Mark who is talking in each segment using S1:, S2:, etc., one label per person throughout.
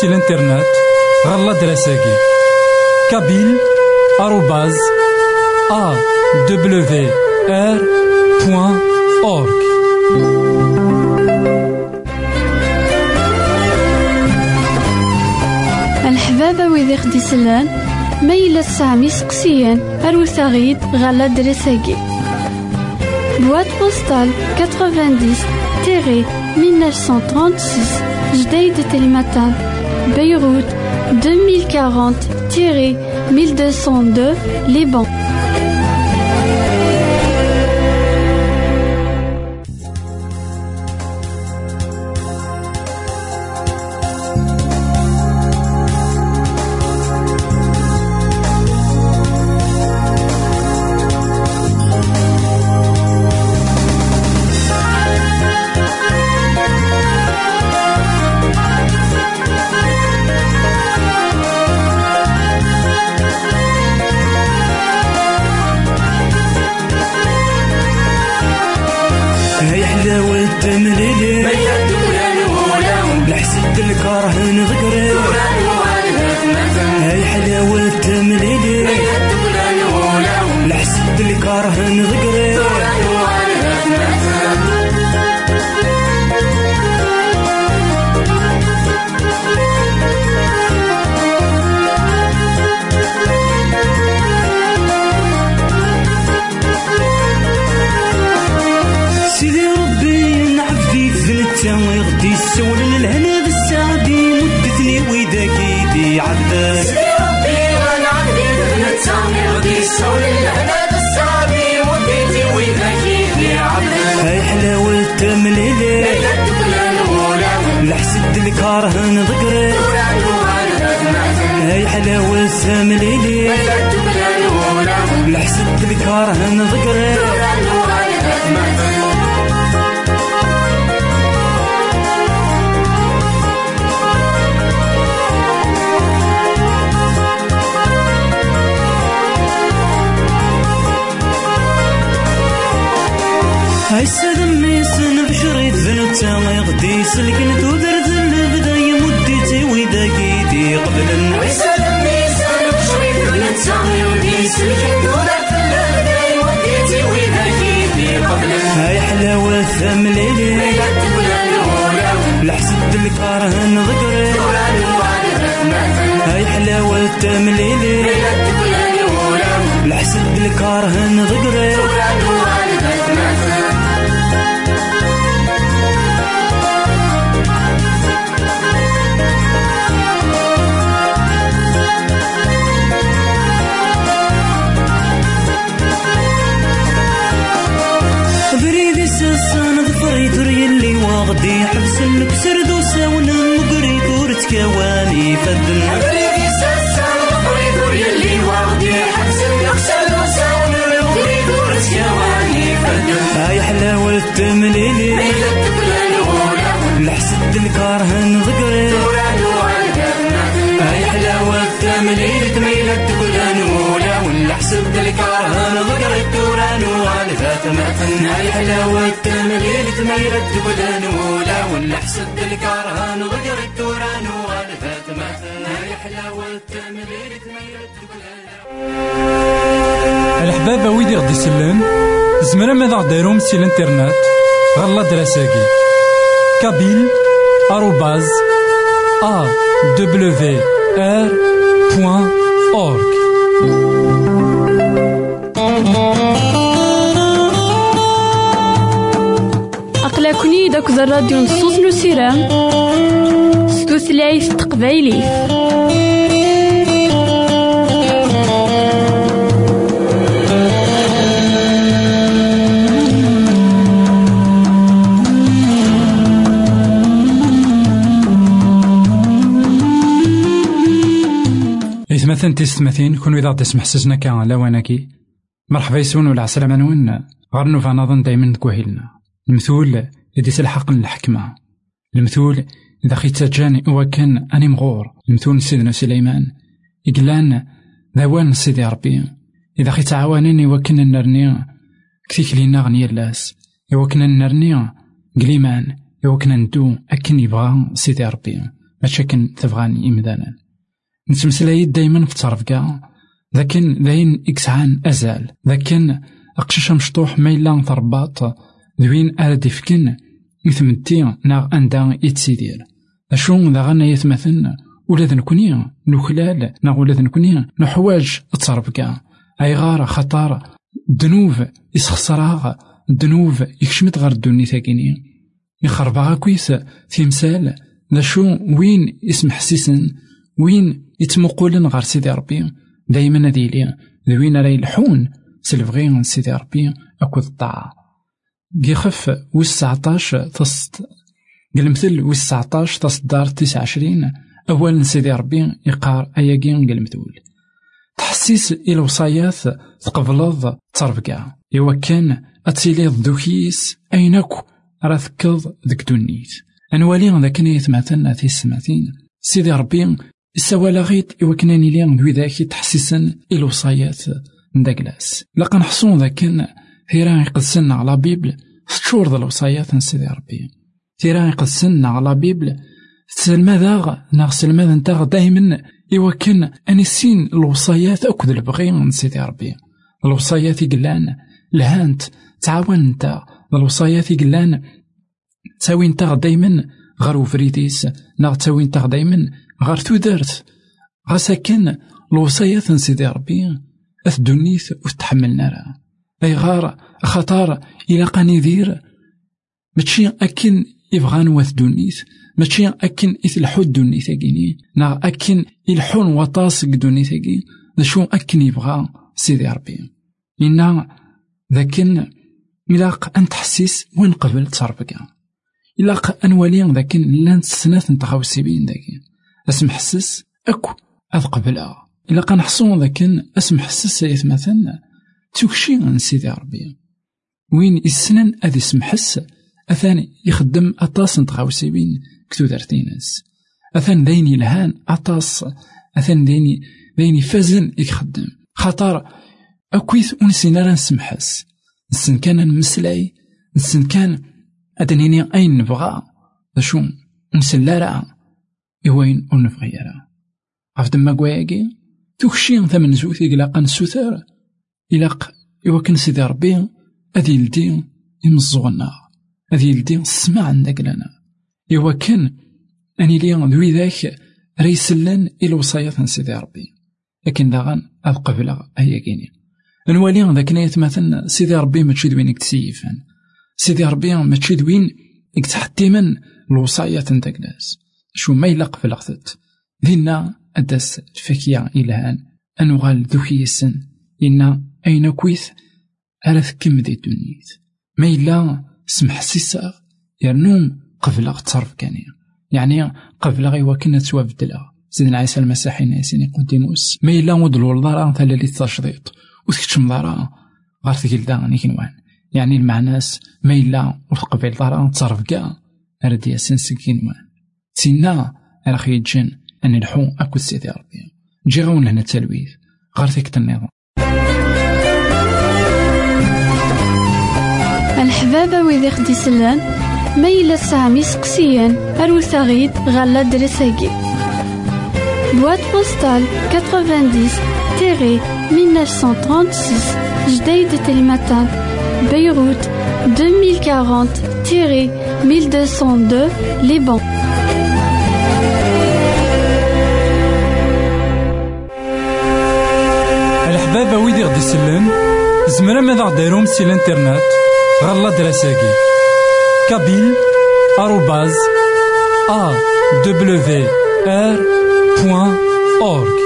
S1: سي الانترنت غالا دراساكي كابيل آروباز أ دبليو آر بوان أورك
S2: الحبابة ويدي خدي سلان ميلا سامي سقسيان أروت غيد غالا دراساكي Boîte postale 90-1936 Jdeï de Telmatan Beyrouth 2040-1202 Liban
S3: لحسد الكرهن الكرهن ذكري هاي حلاوة التمليلي لحسد الكرهن ذكري اللي واغدي حبس الكسر دوسة ونمقري دور تكواني فدن. هاي حلاوة التمليلي لحسد الكرهن ذكري هاي حلاوة التمليلي تميل الدكلان ولا ولا حسد الكرهن ذكري الدوران والفات مثن هاي حلاوة التمليلي تميل الدكلان ولا ولا حسد الكرهن ذكري الدوران والفات مثن هاي حلاوة التمليلي تميل الدكلان
S1: الحبابة ويدي غدي يسلن زمرا ماذا غديرهم سي الإنترنت غالا دراساكي. كابيل آروباز أ دبليو آر بوان أورك.
S2: تقنيد أكد الراديو نصوص نسيران ستوثلايف تقبايليف
S1: مثلا تيستمثين كون إذا تسمح سسنا كا وناكي مرحبا يسون ولا عسلامة نون. غير نوفا نظن دايما كوهيلنا. المثول يدي سلحق الحكمة. المثول إذا خيت تجاني هو كان أني مغور. المثول سيدنا سليمان. إقلان ذوان سيدي ربي. إذا خيت عوانيني وكن نرني كثيك لينا غني اللاس. كنا نرني قليمان كنا ندو أكن يبغى سيدي ربي. ماشي كن تبغاني إمدانا. نتمسلاي دايما في الترفقة. لكن ذاين إكسعان أزال. لكن أقشش مشطوح ميلا ترباط ذوين أرد يفكن يثمتي ناغ أندا يتسيدير. أشو ذا غانا يتمثل ولا ذنكوني نخلال ناغ ولا ذنكوني نحواج أي غار خطار دنوف يسخسراغ دنوف يكشمت غير الدوني ثاكيني يخربها كويس تمثال ذا شو وين اسم حسيسن وين يتمقولن غير سيدي ربي؟ دايما هذي لي ذوين راه يلحون سلفغي سيدي ربي أكود الطاعة يخف ويس تسعطاش تصد. قلمثل ويس تسعطاش تصدار تسعة عشرين أول سيدي ربي يقار أياكين قلمتول تحسيس إلى وصايات تقبلض تربقع إوا كان أتيليض دوكيس أينك تكض ذك دونيت. أنوالي ذاك يتمثلنا في السماتين سيدي ربي السوالا غيط إوا كنا نيلي ذاك تحسيسا إلى وصايات نداكلاس لقا نحصون ذاك ثيرا يقدسنا على بيبل تشور ذا الوصايات نسيدي ربي. ثيرا يقدسنا على بيبل سلماذا ناغ سلماذا نتاغ دايما كان أنسين الوصايات أكد البغي نسيدي ربي. الوصايات يقلان لهانت تعاون نتا الوصايات يقلان تساوي نتا دايما غير وفريديس ناغ تساوي نتا دايما غير تودرت غاسا كان الوصايات نسيدي ربي أثدونيث وتحملنا راه أي غار خطار إلا ذير ماشي أكن يبغان واث دونيث ماشي أكن إثلحو دونيث أكيني. نا أكن يلحون وطاس دونيث أكين ذا شو أكن يبغى سيدي ربي إنا ذاكن إلاق أن تحسيس وين قبل تربكا إلاق أن ولي ذاكن لأن سنات نتخاوسيبين ذاكن أسم حسس أكو أذ قبلها إلا قنحصون ذاكن أسم حسس مثلا توكشي عن سيدي ربي. وين يسنن أذي سمحس أثاني يخدم أطاس نتغاوسي بين كتو دارتينس أثان دين يلهان أطاس أثان دين دين يفازن يخدم. خاطر أكويث ونسينا نسمحس نسن كان نمسلاي نسن كان أدنيني أين نبغى. شو نسن لا راه إوين ونفغي راه عرفت ما كواياكي توكشي ثمن زوثي إلا نسوثر إلاق إوا سيدي ربي أذي يلدي يمزغنا أذي يلدي السماع عندك لنا. إوا كان أني لي ذوي ذاك ريسلن إلى وصايات سيدي ربي. لكن داغن أذ قبلها أيا كيني نوالي ذاك نيت مثلا سيدي ربي ماشي دوين يكتسيفن. سيدي ربي ماشي دوين يكتحتمن الوصايات نتاك ناس شو ما يلق في الغثت ذينا أدس الفكية إلهان. أنوغال ذوكي السن إنا أين كويث ألا تكم دي دونيت ما إلا سمح سيساغ يرنوم قبل تصرف كاني. يعني قبل غيوا كنا بدلا. سيدنا عيسى المسيحي ناسيني قديموس ما إلا ودلو الضرا ثلالي التشريط وتكتشم ضرا غير ثقيل دا نيكنوان يعني المعناس ما إلا وتقبل ضرا تصرف كاع أرد ياسين سكينوان سينا على خي جن أن الحو أكو سيدي ربي جي غون هنا التلويث غير ثيك النظام
S3: الحبابة ويدي خدي سلان ميلا سامي سقسيان أروثاغيد غالا درساكي. بواد بوستال 90 تيري 1936 جديد تلمتان بيروت 2040 تيري 1202 لبنان
S1: الحبابة ويدي غدي سلان زمرا ماذا غديرهم سي الإنترنت؟ غالا دراساكي كابيل آروباز أ دبليو آر بوان أورك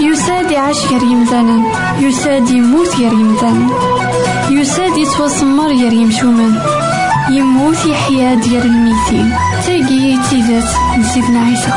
S3: يساد يعيش غير يمثالا يساد يموت غير يمثالا يساد يتوسمر غير يمشومان يموت يحيى ديال الميتين. تاقي تيزات نسيتنا عيسى.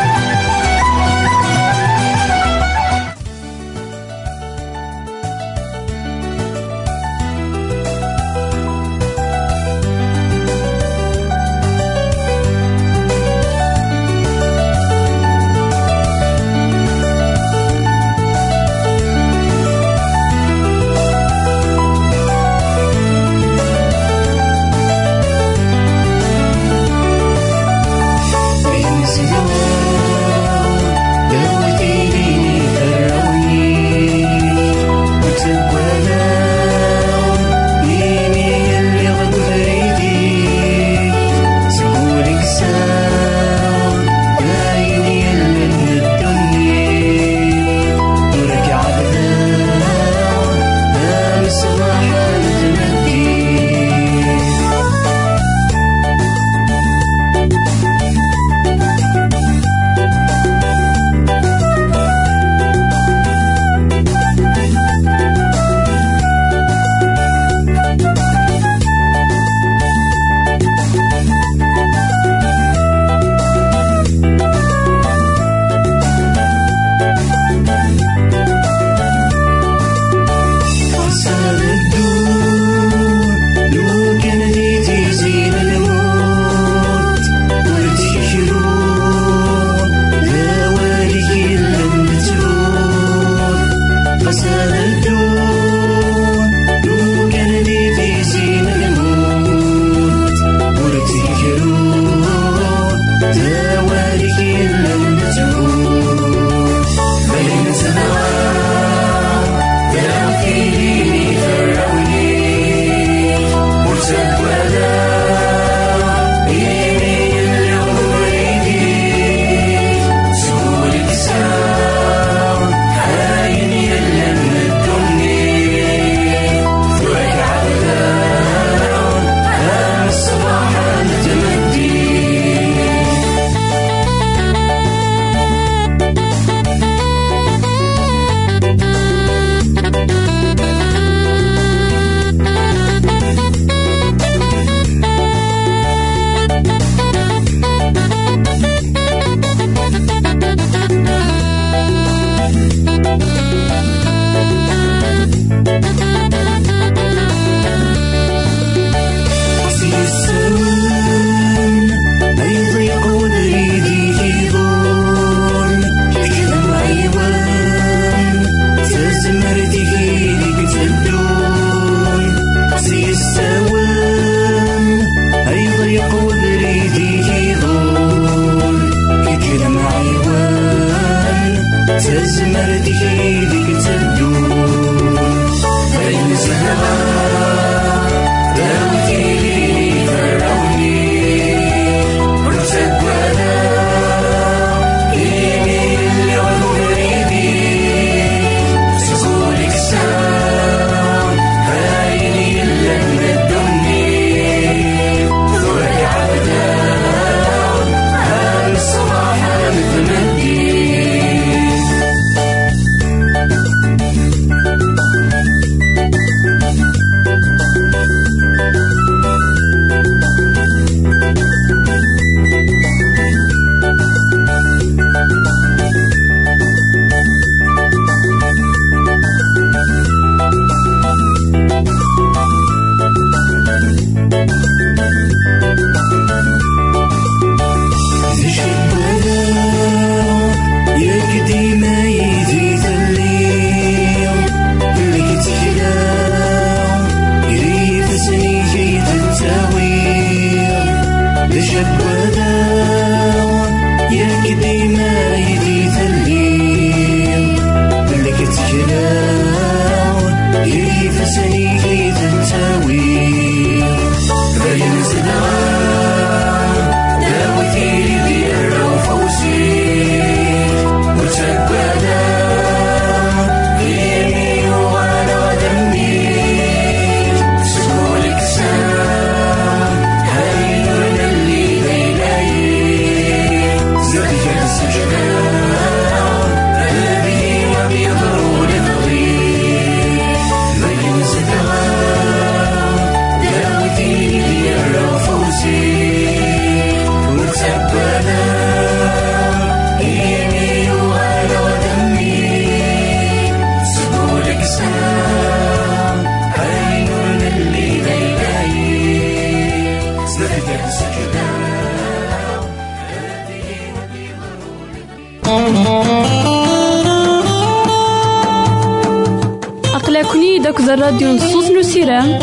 S3: كوني داك الراديو نصوص نو سيرام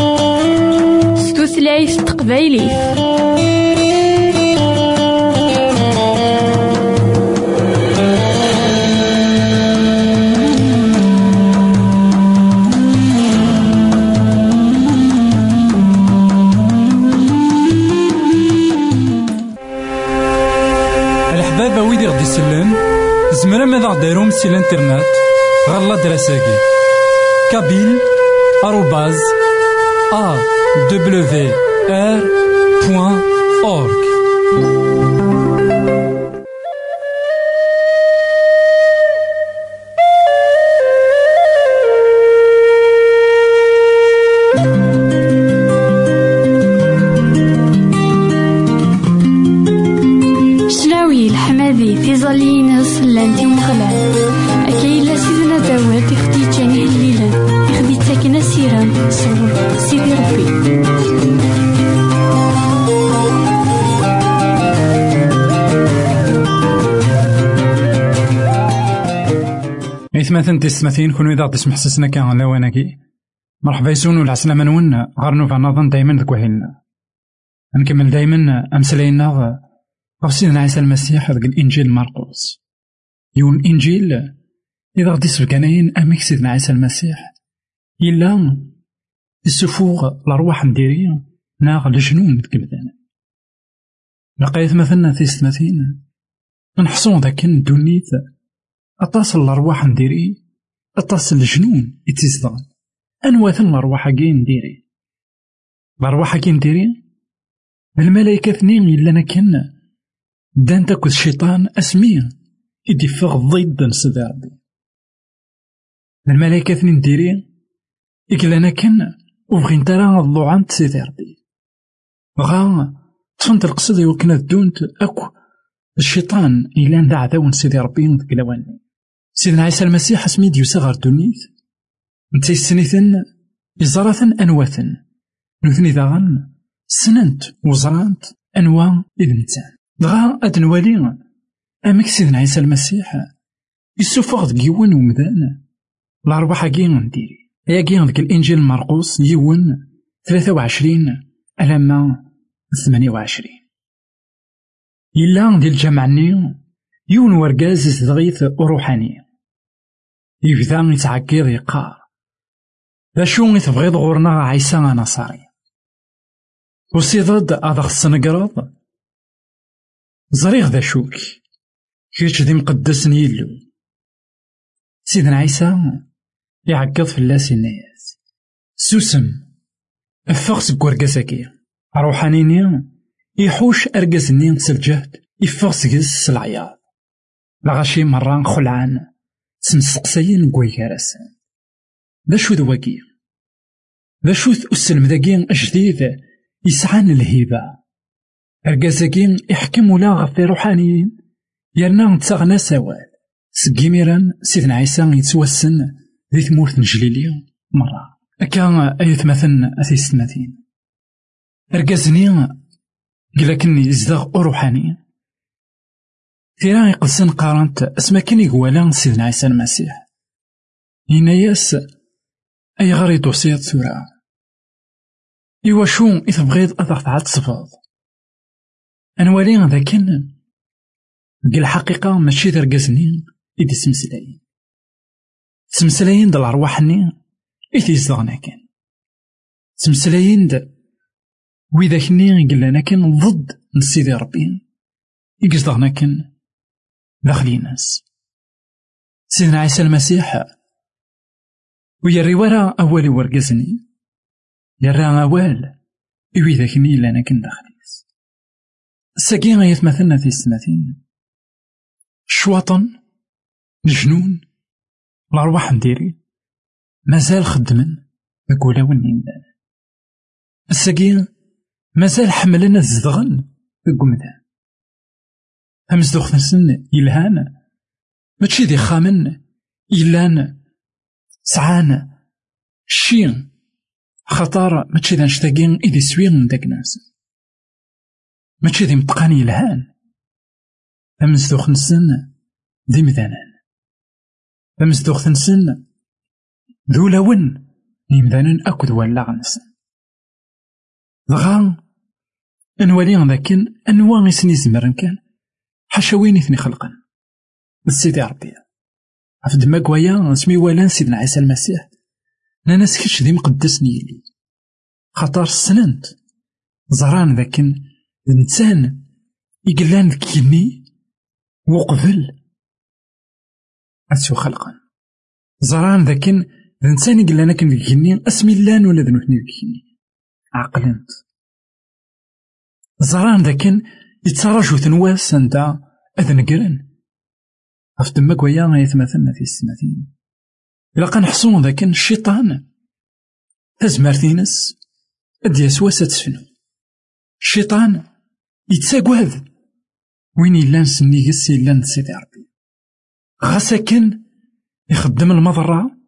S3: ستوثلايف تقبايلي
S1: الحبابة ويدي غدي يسلم زمرا ماذا غديرهم سي الإنترنت؟ غالا دراساكي. كابيل آروباز أ دبليو آر بوان أورك
S3: شلاوي الحمادي تيزالين صلانتي ومغلان أكايلا سيدنا داوود يخدي جاني الليلة يخدي تاكنا سيران صور سيدي ربي.
S1: إثماثن تسمثين كونو إذا تسمح سسنا كان لواناكي مرحبا يسون والعسلامة نون غار نوفا نظن دايما ذك وهيلنا نكمل دايما أمسلينا سيدنا عيسى المسيح ذك الإنجيل مرقوس يقول الإنجيل إذا غدي سبقانين أميك سيدنا عيسى المسيح إلا السفوغ الأرواح نديرية ناغ الجنون تقبدان لقيت مثلنا في ستماثين نحصون ذاك الدنيت أطاس الأرواح نديري أطاس الجنون يتزدغن أنواثن الأرواح كي نديري الأرواح كي نديري الملايكة اثنين إلا كنا دان تاكل الشيطان أسمية يدي فغ ضد نسد ربي. الملايكة اثنين نديري إكلانا كنا وبغين ترى الضوعان تسيدي ربي. غا تصنت القصد يوكنا دونت أكو الشيطان إلا ندع عداو سيدي ربي نذك لواني. سيدنا عيسى المسيح اسمي ديوسا غار دونيت نتا يسنيثن يزراثن أنواثن نوثني داغن سننت وزرانت أنواع إذنتان دغا أد نوالي أمك سيدنا عيسى المسيح يسوفغ ديك يوان ومدان الأرواح كي نديري يا كي ديك الإنجيل مرقوس يوان ثلاثة وعشرين ألما ثمانية وعشرين إلا ديال الجامع يون ورقاز يزدغيث روحاني يبدا يتعكيض يقار لا شو تبغيض غورنا عيسى نصاري وسيضد هذا خصنا زريغ ذا شوك كيتش دي مقدس يلو سيدنا عيسى يعقد في اللاس الناس سوسم افغس كوركاساكي روحانيني يحوش أرقزني سالجهد يفغس جز العياط لغاشي مرة خلعان سمسقساين كوي كارسان دا شو دا شو السلم ذاكي أجديد يسعان الهيبة أرقازاكي يحكم ولا غفي روحانيين يرنا نتساغنا سوال سكيميران سيدنا عيسى يتوسن ذي ثمورت نجليلية مرة أكا أيث مثلا أثيستماتين أرقازني قلا كني يزدغ روحاني تيرا يقصن قارنت اسما كان يقوالا سيدنا عيسى المسيح هنا ياس أي غير يدوسيط ثورا إوا شو إثبغيض أثغ تعاد تصفاض أنوالي ذاكن قل الحقيقة ماشي رقزني إدي سمسلاين. سمسلاين د الأرواحني إثي يزدغنا كان. سمسلاين د وإذا كني قلنا كان ضد نسيدي ربي. يقصدغنا كان داخلي ناس سيدنا عيسى المسيح. ويري ورا أولي ورقزني يرى أوال وإذا كني لنا كن داخليس الساقين يتمثلنا في السنتين شواطن الجنون الأرواح نديري. مازال خدمن نقولا ونين. الساقين مازال حملنا الزدغن أمدان أمزدوخ نسن يلهان ماشي دي خامن يلان سعان شين. خطار ماشي ذا نشتاقين إذي سوين داك ناس. ماشي ذي متقاني يلهان أمزدوخ نسن دي مذانان. أمزدوخ نسن ذو لون يمدانا أكد ولا غنسن. دغا نولي لكن أنواع سني زمرن كان حاشا وين إثني خلقا سيدي ربي عف دما كوايا سمي والان سيدنا عيسى المسيح. نانا سكتش دي مقدس نيلي. خاطر سننت. زران ذاكن الإنسان يقلان كيمي وقبل أسو خلقا زران ذاكن الإنسان يقلان كن كيمي أسمي لأن ولا ذنوثني كيمي. عقلنت زران ذاكن يتراجو ثنواس أنت أذن قرن. عرفت تماك ويا يتمثلنا في السماثين إلا كنحصون ذاك الشيطان تزمرتينس اد يسوى ستسفنو الشيطان يتساقواد وين إلا نسني قس إلا نسيدي ربي غاساكن يخدم المضرة.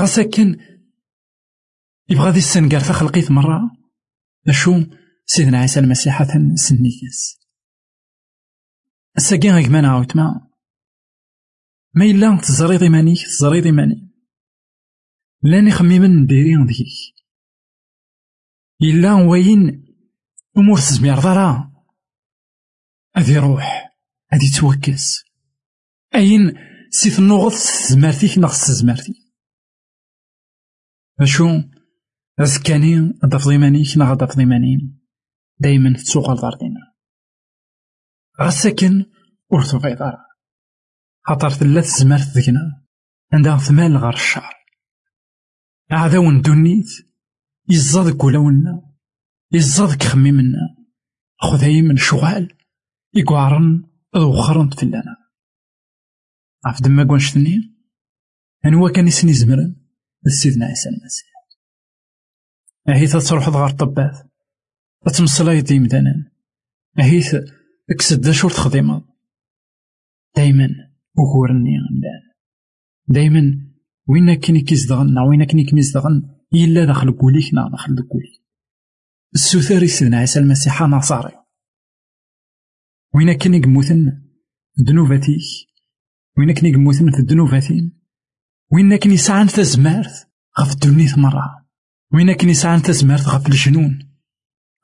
S1: غاساكن يبغى ذي السنقار تخلقيت مرة. أشو؟ سيدنا عيسى المسيح سني قس الساقين غيكمان عاوتما ما. إلا تزريض إيمانيك تزريض إيماني. لاني خميما نديري ديك إلا وين أمور تزمير ضرا أذي روح أذي توكس. أين سيث النغض زمارتيك نغص زمارتي أشو؟ أزكاني أدفض إيمانيك نغ أدفض إيمانين دايما تسوق الضردين غساكن ورثو في دارا خاطر تلا ذكنا عندها ثمال غار الشعر. عذاو ندونيت يزاد كولاونا يزاد كخميمنا خذي من شغال. يقعرن أو خرن تفلانا عف دما كونشتني أنوا كان يسني زمرن سيدنا عيسى المسيح. أهيث تروح غار طبات تمصلاي ديم دانان أهيث أكسد شور تخدمه دايما وكورني غندان دايما وين كني كيزدغن نا وين كني كميزدغن إلا داخل كوليك نا داخل كوليك السوثار سيدنا عيسى المسيح نصاري وين كني قموثن ذنوباتيك وين كني قموثن في الذنوباتين وين كني سعان تزمارت غف الدنيا مرة. وين كني سعان تزمارت غف الجنون.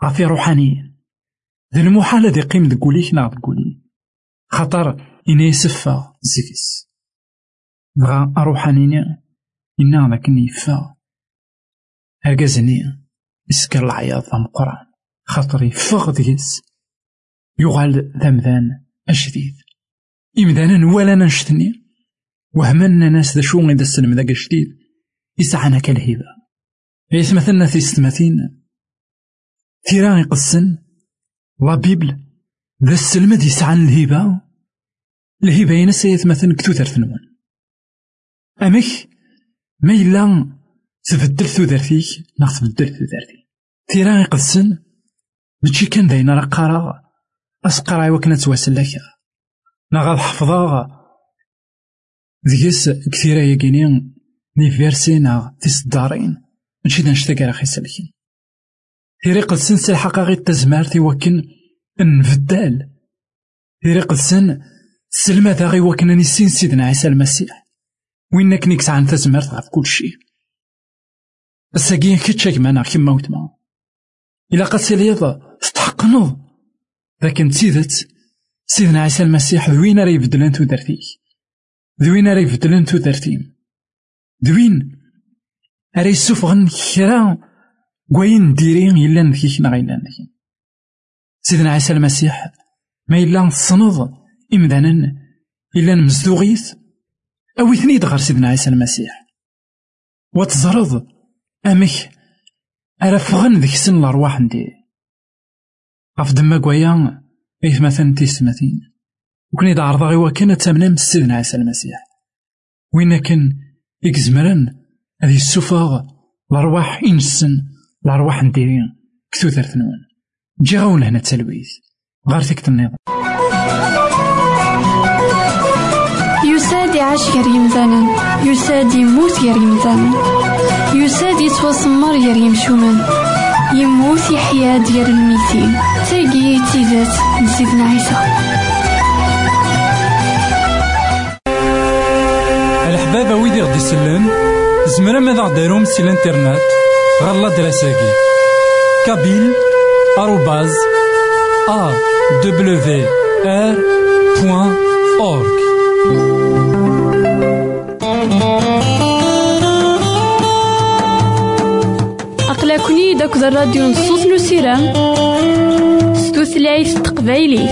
S1: غف روحانيين. ذي المحال ذي قيم نا ذكوليك خطر إنا يسفى زيكس بغا أروحانيني إنا لكن يفا أرقازني يسكر العياط ذا مقران خاطر يفغ ديس. يغال ذمذان أجديد إمذانا ولا نشتني وهمنا ناس ذا شو إذا السلم ذاك جديد يسعنا كالهبة يثمثلنا في ستماثين ثيران يقصن لا بيبل ذا السلم دي يسعن الهبة الهبة ينسى يتمثل كتوثر ثنون أمك ما إلا تبدل ثوذرتيك ناغ تبدل ثوذرتي تيرا يقدسن ماشي كان داينا راه قرا أسقرا وكنا تواسل لك. ناغ حفظا ديس كثيرا يقيني ني فيرسي ناغ تيصدارين ماشي دنشتا راه خيسلكين تيرا قدسن سلحقا غي تزمارتي وكن نفدال تيرا قدسن سلمى ذا غي وكنا نسين سيدنا عيسى المسيح. وين كنيك عن تزمرت غف كل شيء الساقين كتشاك معنا كيما وتما إلا قد سيليض تتحقنو لكن تيدت سيدنا عيسى المسيح ذوين راه يبدلن تودرتيك ذوين راه يبدلن تودرتيم ذوين راه يسوفغن كرا كواين ديرين إلا نذكيك نا غيلا سيدنا عيسى المسيح ما إلا نصنض إمدانا إلا نمزدوغيث أو ثنيد غير سيدنا عيسى المسيح وتزرض أمك أرا فغن ذيك سن الأرواح ندي غف دما كوايا إيث مثلا تيسمتين وكن إذا عرضا غيوا كان تامنا من سيدنا عيسى المسيح وين كان إكزمرن هذه السفاغ الأرواح إنسن الأرواح نديرين كثوثر ثنون جي غاون هنا تسلويث غير ثيك النظام
S3: يساد يعيش غير يمثالا يساد يموت غير يمثالا يساد يتوسمر غير يمشومان يموت يحيا ديال الميتين تاقي تيزات نسيتنا عيسى
S1: الحبابة ويدي غدي يسلم زمرا ماذا غديرهم سي الإنترنت غالا دراساكي كابيل آروباز أ دبليو آر بوان أورك
S2: أقلكني داك الراديو نصوص نسيران ستوثلايف تقبايلي